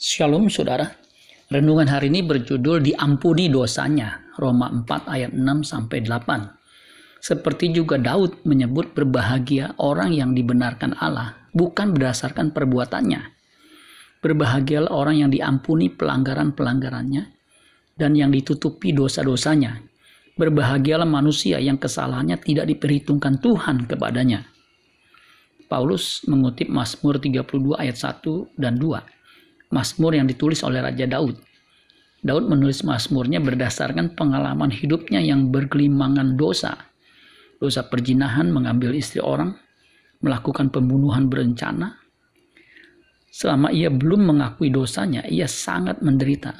Shalom saudara. Renungan hari ini berjudul Diampuni dosanya. Roma 4 ayat 6 sampai 8. Seperti juga Daud menyebut berbahagia orang yang dibenarkan Allah, bukan berdasarkan perbuatannya. Berbahagialah orang yang diampuni pelanggaran-pelanggarannya dan yang ditutupi dosa-dosanya. Berbahagialah manusia yang kesalahannya tidak diperhitungkan Tuhan kepadanya. Paulus mengutip Mazmur 32 ayat 1 dan 2 Mazmur yang ditulis oleh Raja Daud. Daud menulis Mazmurnya berdasarkan pengalaman hidupnya yang bergelimangan dosa. Dosa perjinahan mengambil istri orang, melakukan pembunuhan berencana. Selama ia belum mengakui dosanya, ia sangat menderita.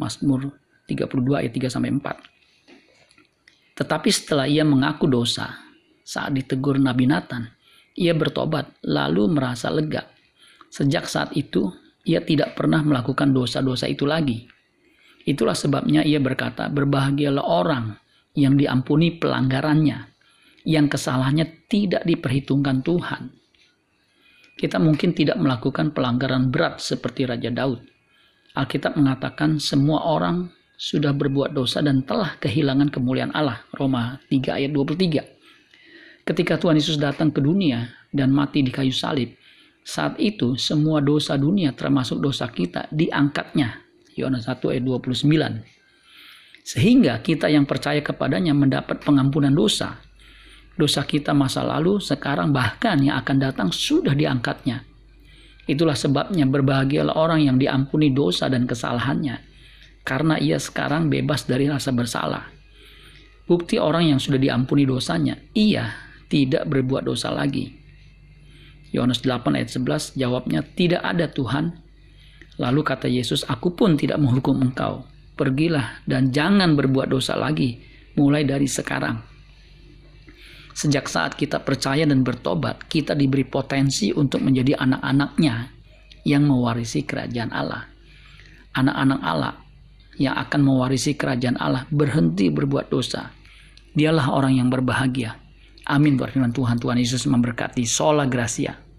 Mazmur 32 ayat 3 sampai 4. Tetapi setelah ia mengaku dosa, saat ditegur Nabi Nathan, ia bertobat lalu merasa lega. Sejak saat itu, ia tidak pernah melakukan dosa-dosa itu lagi. Itulah sebabnya ia berkata, berbahagialah orang yang diampuni pelanggarannya, yang kesalahannya tidak diperhitungkan Tuhan. Kita mungkin tidak melakukan pelanggaran berat seperti Raja Daud. Alkitab mengatakan semua orang sudah berbuat dosa dan telah kehilangan kemuliaan Allah. Roma 3 ayat 23. Ketika Tuhan Yesus datang ke dunia dan mati di kayu salib, saat itu semua dosa dunia termasuk dosa kita diangkatnya. Yohanes 1 ayat 29. Sehingga kita yang percaya kepadanya mendapat pengampunan dosa. Dosa kita masa lalu, sekarang bahkan yang akan datang sudah diangkatnya. Itulah sebabnya berbahagialah orang yang diampuni dosa dan kesalahannya. Karena ia sekarang bebas dari rasa bersalah. Bukti orang yang sudah diampuni dosanya, ia tidak berbuat dosa lagi. Yohanes 8 ayat 11 jawabnya tidak ada Tuhan. Lalu kata Yesus, aku pun tidak menghukum engkau. Pergilah dan jangan berbuat dosa lagi mulai dari sekarang. Sejak saat kita percaya dan bertobat, kita diberi potensi untuk menjadi anak-anaknya yang mewarisi kerajaan Allah. Anak-anak Allah yang akan mewarisi kerajaan Allah berhenti berbuat dosa. Dialah orang yang berbahagia Amin buat Tuhan. Tuhan Yesus memberkati. Sola Gracia.